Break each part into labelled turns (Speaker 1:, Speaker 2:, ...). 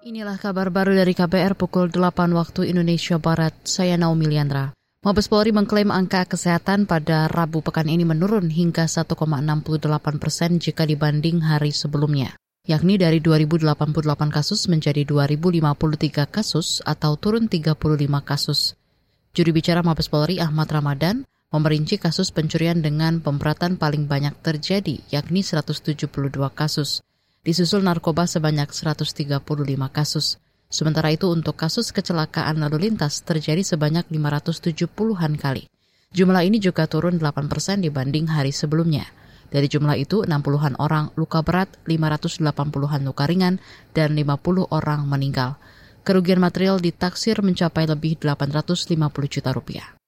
Speaker 1: Inilah kabar baru dari KBR pukul 8 waktu Indonesia Barat. Saya Naomi Liandra. Mabes Polri mengklaim angka kesehatan pada Rabu pekan ini menurun hingga 1,68 persen jika dibanding hari sebelumnya, yakni dari 2088 kasus menjadi 2053 kasus atau turun 35 kasus. Juri bicara Mabes Polri Ahmad Ramadan memerinci kasus pencurian dengan pemberatan paling banyak terjadi, yakni 172 kasus disusul narkoba sebanyak 135 kasus. Sementara itu untuk kasus kecelakaan lalu lintas terjadi sebanyak 570-an kali. Jumlah ini juga turun 8 persen dibanding hari sebelumnya. Dari jumlah itu, 60-an orang luka berat, 580-an luka ringan, dan 50 orang meninggal. Kerugian material ditaksir mencapai lebih 850 juta rupiah.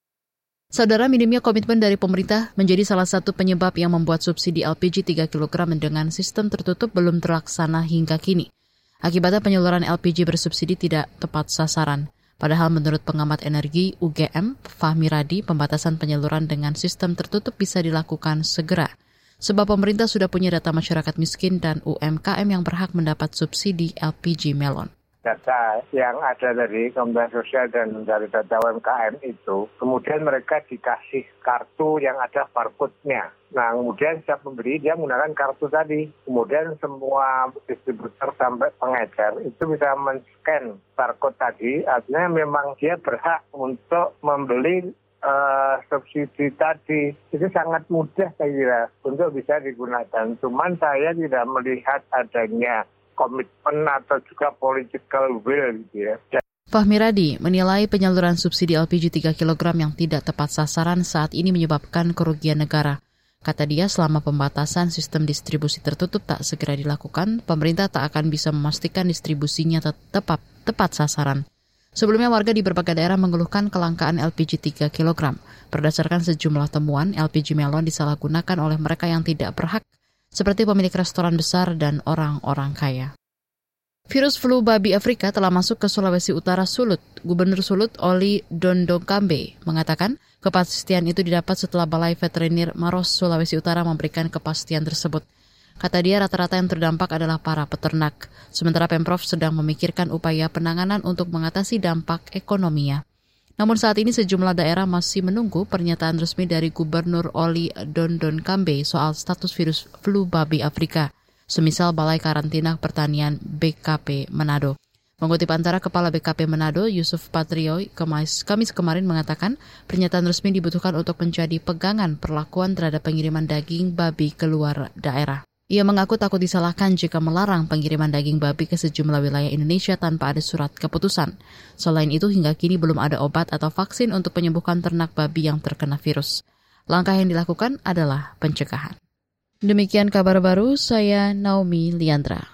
Speaker 1: Saudara minimnya komitmen dari pemerintah menjadi salah satu penyebab yang membuat subsidi LPG 3 kg dengan sistem tertutup belum terlaksana hingga kini. Akibatnya penyaluran LPG bersubsidi tidak tepat sasaran. Padahal menurut pengamat energi UGM, Fahmi Radi, pembatasan penyaluran dengan sistem tertutup bisa dilakukan segera. Sebab pemerintah sudah punya data masyarakat miskin dan UMKM yang berhak mendapat subsidi LPG melon
Speaker 2: data yang ada dari Kementerian Sosial dan dari data UMKM itu, kemudian mereka dikasih kartu yang ada barcode-nya. Nah, kemudian setiap pembeli dia menggunakan kartu tadi. Kemudian semua distributor sampai pengedar itu bisa men-scan barcode tadi. Artinya memang dia berhak untuk membeli uh, subsidi tadi itu sangat mudah saya kira untuk bisa digunakan. Cuman saya tidak melihat adanya komitmen atau juga political will gitu ya.
Speaker 1: Fahmi Radi menilai penyaluran subsidi LPG 3 kg yang tidak tepat sasaran saat ini menyebabkan kerugian negara. Kata dia, selama pembatasan sistem distribusi tertutup tak segera dilakukan, pemerintah tak akan bisa memastikan distribusinya tepat, tepat sasaran. Sebelumnya warga di berbagai daerah mengeluhkan kelangkaan LPG 3 kg. Berdasarkan sejumlah temuan, LPG melon disalahgunakan oleh mereka yang tidak berhak seperti pemilik restoran besar dan orang-orang kaya. Virus flu babi Afrika telah masuk ke Sulawesi Utara Sulut. Gubernur Sulut Oli Dondokambe mengatakan kepastian itu didapat setelah Balai Veteriner Maros Sulawesi Utara memberikan kepastian tersebut. Kata dia rata-rata yang terdampak adalah para peternak, sementara Pemprov sedang memikirkan upaya penanganan untuk mengatasi dampak ekonominya. Namun saat ini sejumlah daerah masih menunggu pernyataan resmi dari Gubernur Oli Dondon Kambe soal status virus flu babi Afrika, semisal Balai Karantina Pertanian BKP Manado. Mengutip antara Kepala BKP Manado, Yusuf Patrioy, Kamis, Kamis kemarin mengatakan pernyataan resmi dibutuhkan untuk menjadi pegangan perlakuan terhadap pengiriman daging babi keluar daerah. Ia mengaku takut disalahkan jika melarang pengiriman daging babi ke sejumlah wilayah Indonesia tanpa ada surat keputusan. Selain itu, hingga kini belum ada obat atau vaksin untuk penyembuhan ternak babi yang terkena virus. Langkah yang dilakukan adalah pencegahan. Demikian kabar baru, saya Naomi Liandra.